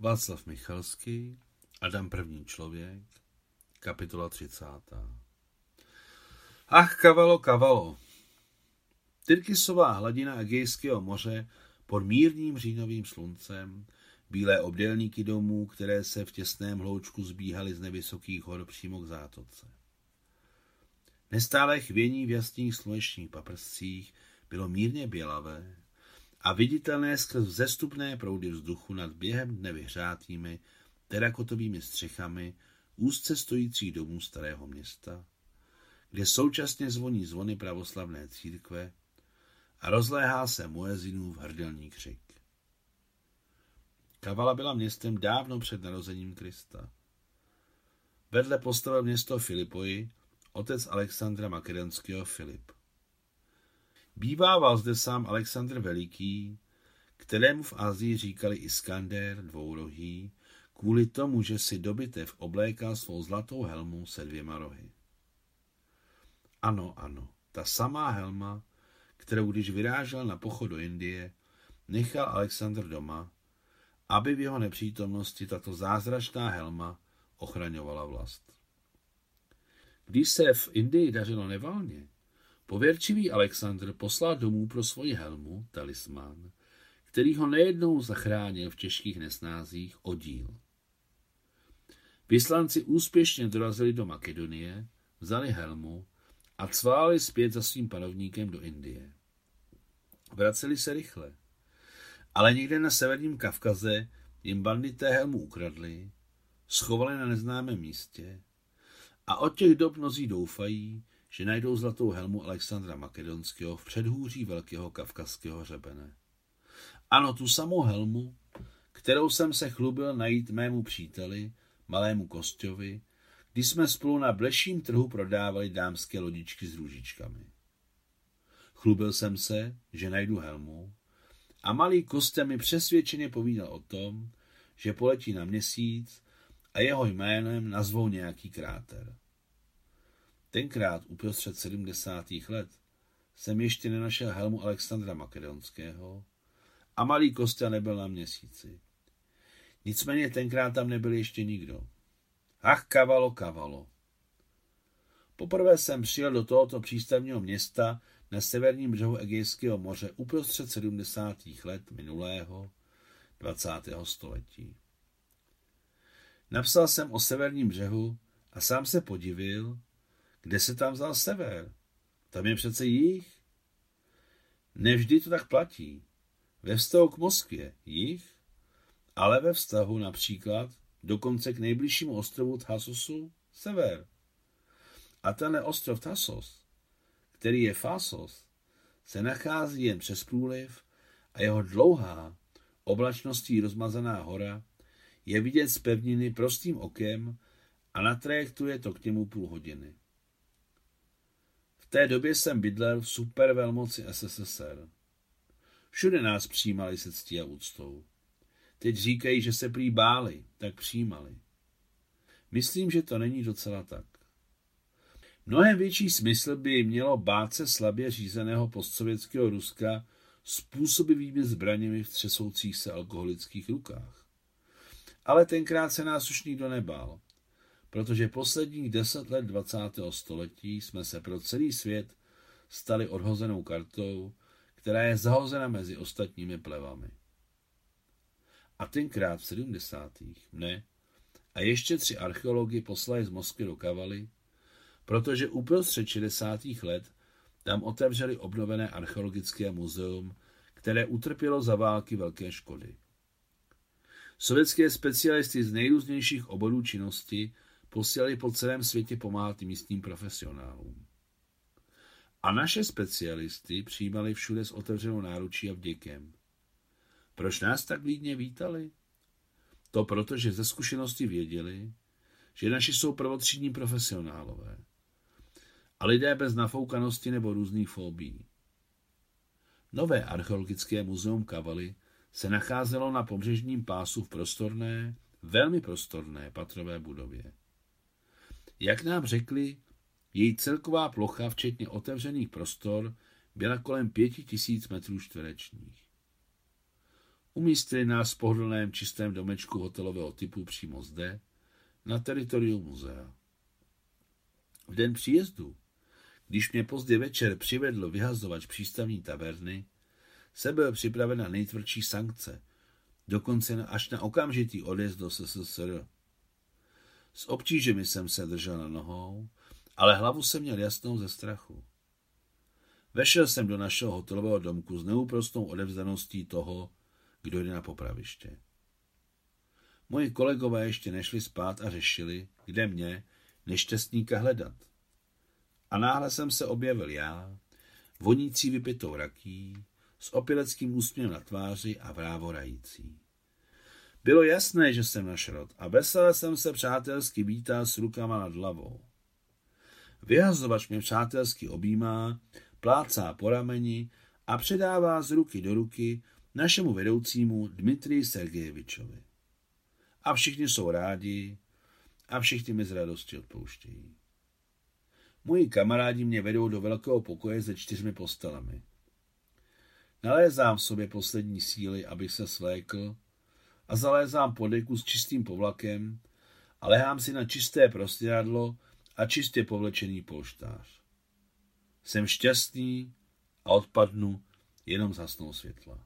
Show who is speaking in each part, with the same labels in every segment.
Speaker 1: Václav Michalský, Adam první člověk, kapitola 30. Ach, kavalo, kavalo. Tyrkisová hladina Egejského moře pod mírným říjnovým sluncem, bílé obdélníky domů, které se v těsném hloučku zbíhaly z nevysokých hor přímo k zátoce. Nestálé chvění v jasných slunečních paprscích bylo mírně bělavé viditelné skrz vzestupné proudy vzduchu nad během dne vyhřátými terakotovými střechami úzce stojící domů starého města, kde současně zvoní zvony pravoslavné církve a rozléhá se muezinův hrdelní křik. Kavala byla městem dávno před narozením Krista. Vedle postavil město Filipoji otec Alexandra Makedonského Filip. Bývával zde sám Alexandr Veliký, kterému v Asii říkali Iskander dvourohý, kvůli tomu, že si dobytev oblékal svou zlatou helmu se dvěma rohy. Ano, ano, ta samá helma, kterou když vyrážel na pochod do Indie, nechal Alexandr doma, aby v jeho nepřítomnosti tato zázračná helma ochraňovala vlast. Když se v Indii dařilo nevalně, pověrčivý Alexandr poslal domů pro svoji helmu, talismán, který ho nejednou zachránil v těžkých nesnázích oddíl. Vyslanci úspěšně dorazili do Makedonie, vzali helmu a cváli zpět za svým panovníkem do Indie. Vraceli se rychle, ale někde na severním Kavkaze jim bandité helmu ukradli, schovali na neznámém místě a od těch dob mnozí doufají, že najdou zlatou helmu Alexandra Makedonského v předhůří velkého kavkazského řebene. Ano, tu samou helmu, kterou jsem se chlubil najít mému příteli, malému Kosťovi, když jsme spolu na bleším trhu prodávali dámské lodičky s růžičkami. Chlubil jsem se, že najdu helmu a malý Kostě mi přesvědčeně povídal o tom, že poletí na měsíc a jeho jménem nazvou nějaký kráter. Tenkrát uprostřed 70. let jsem ještě nenašel helmu Alexandra Makedonského a malý Kostě nebyl na měsíci. Nicméně tenkrát tam nebyl ještě nikdo. Ach, kavalo, kavalo. Poprvé jsem přijel do tohoto přístavního města na severním břehu Egejského moře uprostřed 70. let minulého 20. století. Napsal jsem o severním břehu a sám se podivil, kde se tam vzal sever. Tam je přece jich. Nevždy to tak platí. Ve vztahu k Moskvě jich, ale ve vztahu například dokonce k nejbližšímu ostrovu Thasosu sever. A tenhle ostrov Thasos, který je Fasos, se nachází jen přes průliv a jeho dlouhá, oblačností rozmazaná hora je vidět z pevniny prostým okem a na trajektu je to k němu půl hodiny. Té době jsem bydlel v supervelmoci SSSR. Všude nás přijímali se ctí a úctou. Teď říkají, že se prý báli, tak přijímali. Myslím, že to není docela tak. Mnohem větší smysl by mělo bát se slabě řízeného postsovětského Ruska způsobivými zbraněmi v třesoucích se alkoholických rukách. Ale tenkrát se nás už nikdo nebál, protože posledních deset let 20. století jsme se pro celý svět stali odhozenou kartou, která je zahozena mezi ostatními plevami. A tenkrát v 70. ne. A ještě tři archeologi poslali z Moskvy do Kavaly, protože uprostřed 60. let tam otevřeli obnovené archeologické muzeum, které utrpělo za války velké škody. Sovětské specialisty z nejrůznějších oborů činnosti posílali po celém světě pomáhat místním profesionálům. A naše specialisty přijímali všude s otevřenou náručí a vděkem. Proč nás tak vlídně vítali? To proto, že ze zkušenosti věděli, že naši jsou prvotřídní profesionálové a lidé bez nafoukanosti nebo různých fóbí. Nové archeologické muzeum Kavaly se nacházelo na pobřežním pásu v prostorné, velmi prostorné patrové budově. Jak nám řekli, její celková plocha, včetně otevřených prostor, byla kolem pěti tisíc metrů čtverečních. Umístili nás v pohodlném čistém domečku hotelového typu přímo zde, na teritoriu muzea. V den příjezdu, když mě pozdě večer přivedl vyhazovač přístavní taverny, se byl připraven na nejtvrdší sankce, dokonce až na okamžitý odjezd do SSSR. S obtížemi jsem se držel na nohou, ale hlavu jsem měl jasnou ze strachu. Vešel jsem do našeho hotelového domku s neúprostnou odevzdaností toho, kdo jde na popraviště. Moji kolegové ještě nešli spát a řešili, kde mě, nešťastníka, hledat. A náhle jsem se objevil já, vonící vypitou rakí, s opileckým úsměvem na tváři a vrávorající. Bylo jasné, že jsem na šrot a veselé jsem se přátelsky vítal s rukama nad hlavou. Vyhazovač mě přátelsky objímá, plácá po rameni a předává z ruky do ruky našemu vedoucímu Dmitrii Sergejevičovi. A všichni jsou rádi a všichni mi z radosti odpouštějí. Moji kamarádi mě vedou do velkého pokoje se čtyřmi postelami. Nalézám v sobě poslední síly, abych se svlékl a zalézám pod deku s čistým povlakem a lehám si na čisté prostěradlo a čistě povlečený polštář. Jsem šťastný a odpadnu, jenom zasnou světla.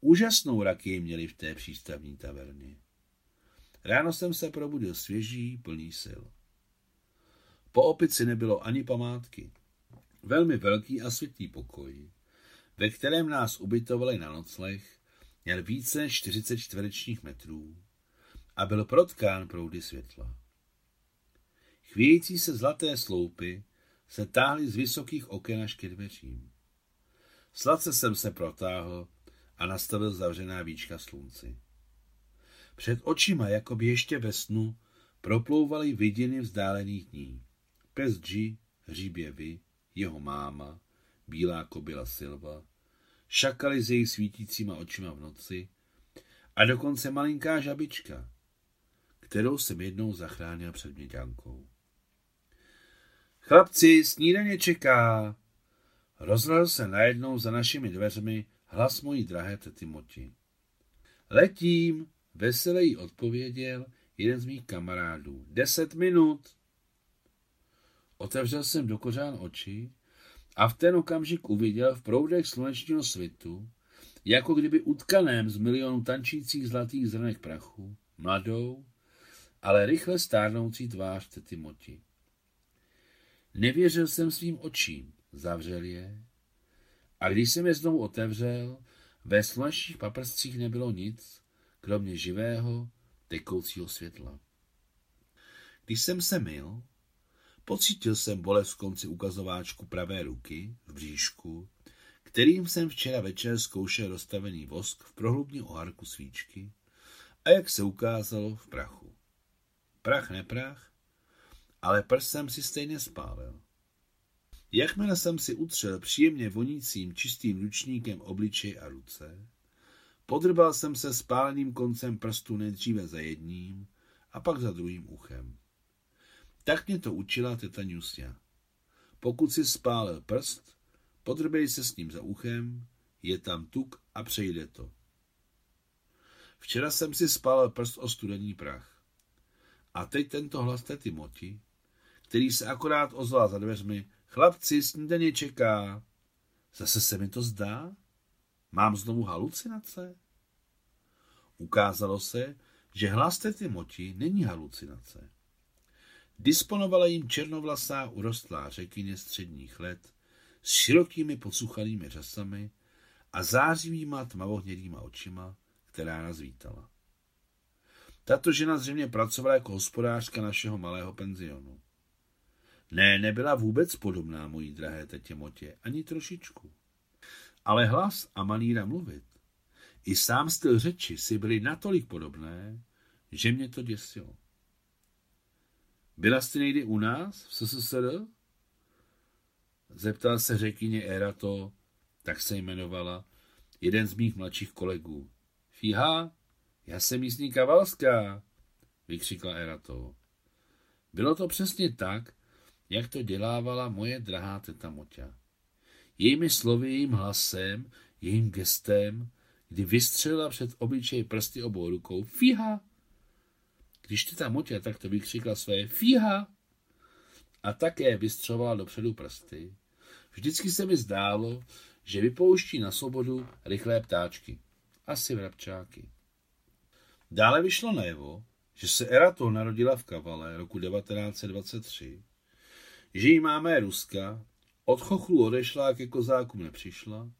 Speaker 1: Úžasnou raky měli v té přístavní taverně. Ráno jsem se probudil svěží, plný sil. Po opici nebylo ani památky. Velmi velký a světlý pokoj, ve kterém nás ubytovali na nocleh, měl více než 40 čtverečních metrů a byl protkán proudy světla. Chvějící se zlaté sloupy se táhly z vysokých oken až ke dveřím. Sladce jsem se protáhl a nastavil zavřená víčka slunci. Před očima, jako by ještě ve snu, proplouvaly vidiny vzdálených dní. Pes G, hříbě vy, jeho máma, bílá kobila Silva, šakali s její svítícíma očima v noci a dokonce malinká žabička, kterou jsem jednou zachránil před měďankou. Chlapci, snídaně čeká! Rozhledl se najednou za našimi dveřmi hlas mojí drahé tety Moti. Letím, veselé jí odpověděl jeden z mých kamarádů. Deset minut. Otevřel jsem do kořán oči a v ten okamžik uviděl v proudech slunečního svitu, jako kdyby utkaném z milionu tančících zlatých zrnek prachu, mladou, ale rychle stárnoucí tvář tety Moti. Nevěřil jsem svým očím, zavřel je a když jsem je znovu otevřel, ve slunečních paprscích nebylo nic, kromě živého, tekoucího světla. Když jsem se myl, pocítil jsem bolest v konci ukazováčku pravé ruky, v bříšku, kterým jsem včera večer zkoušel rozstavený vosk v prohlubní oharku svíčky a jak se ukázalo v prachu. Prach neprach, ale prst jsem si stejně spálil. Jakmile jsem si utřel příjemně vonícím čistým ručníkem obličej a ruce, podrbal jsem se spáleným koncem prstu nejdříve za jedním a pak za druhým uchem. Tak mě to učila teta Nusja. Pokud si spálil prst, podrbej se s ním za uchem, je tam tuk a přejde to. Včera jsem si spálil prst o studený prach. A teď tento hlas tety Moti, který se akorát ozval za dveřmi, chlapci, snídaně čeká. Zase se mi to zdá? Mám znovu halucinace? Ukázalo se, že hlas tety Moti není halucinace. Disponovala jim černovlasá urostlá řekyně středních let s širokými pocuchanými řasami a zářivýma tmavohnědýma očima, která nás vítala. Tato žena zřejmě pracovala jako hospodářka našeho malého penzionu. Ne, nebyla vůbec podobná mojí drahé tetě Motě, ani trošičku. Ale hlas a maníra mluvit, i sám styl řeči si byly natolik podobné, že mě to děsilo. Byla jste někdy u nás v SSSR? Zeptal se řekyně Erato, tak se jmenovala, jeden z mých mladších kolegů. Fíha, já jsem místní kavalská, vykřikla Erato. Bylo to přesně tak, jak to dělávala moje drahá teta Moťa. Jejími slovy, jejím hlasem, jejím gestem, kdy vystřelila před obličej prsty obou rukou Fíha! Když ty tam Motě tak to vykřikla své Fíha! A také vystřelovala dopředu prsty. Vždycky se mi zdálo, že vypouští na svobodu rychlé ptáčky. Asi vrabčáky. Dále vyšlo najevo, že se Erato narodila v Kavale roku 1923, že jí máme Ruska, od chochlu odešla ke kozákům nepřišla,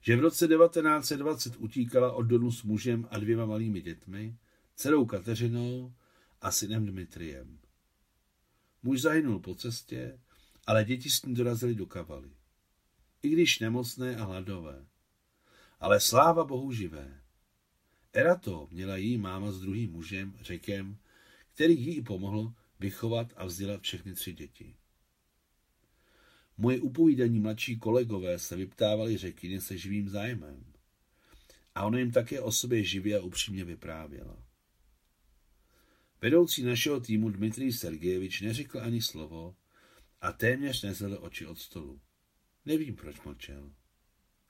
Speaker 1: že v roce 1920 utíkala od Donu s mužem a dvěma malými dětmi, dcerou Kateřinou a synem Dmitriem. Muž zahynul po cestě, ale děti s ní dorazily do Kavaly. I když nemocné a hladové. Ale sláva Bohu živé. Erato měla její máma s druhým mužem, řekem, který jí pomohl vychovat a vzdělat všechny tři děti. Moje upovídaní mladší kolegové se vyptávali řeky se živým zájmem. A ona jim také o sobě živě a upřímně vyprávěla. Vedoucí našeho týmu Dmitrij Sergejevič neřekl ani slovo a téměř nezvedl oči od stolu. Nevím, proč mlčel.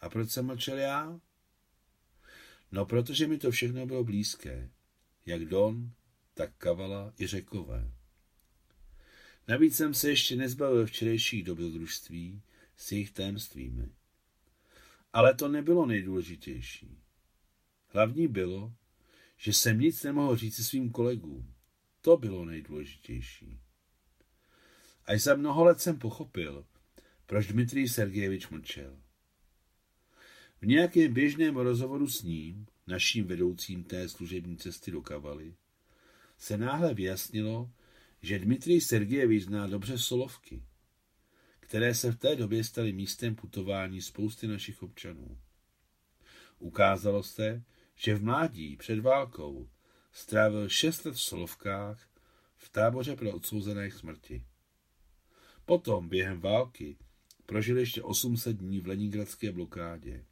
Speaker 1: A proč jsem mlčel já? No, protože mi to všechno bylo blízké. Jak Don, tak Kavala i Řekové. Navíc jsem se ještě nezbavil včerejších dobrodružství s jejich tajemstvími. Ale to nebylo nejdůležitější. Hlavní bylo, že jsem nic nemohl říct svým kolegům. To bylo nejdůležitější. Až za mnoho let jsem pochopil, proč Dmitrij Sergejevič mlčel. V nějakém běžném rozhovoru s ním, naším vedoucím té služební cesty do Kavaly, se náhle vyjasnilo, že Dmitrij Sergejevič zná dobře solovky, které se v té době staly místem putování spousty našich občanů. Ukázalo se, že v mládí před válkou strávil šest let v Solovkách v táboře pro odsouzené k smrti. Potom během války prožil ještě 800 dní v Leningradské blokádě.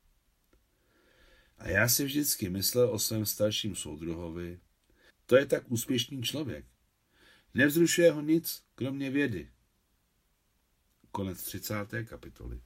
Speaker 1: A já si vždycky myslel o svém starším soudruhovi, to je tak úspěšný člověk. Nevzrušuje ho nic, kromě vědy. Konec 30. kapitoly.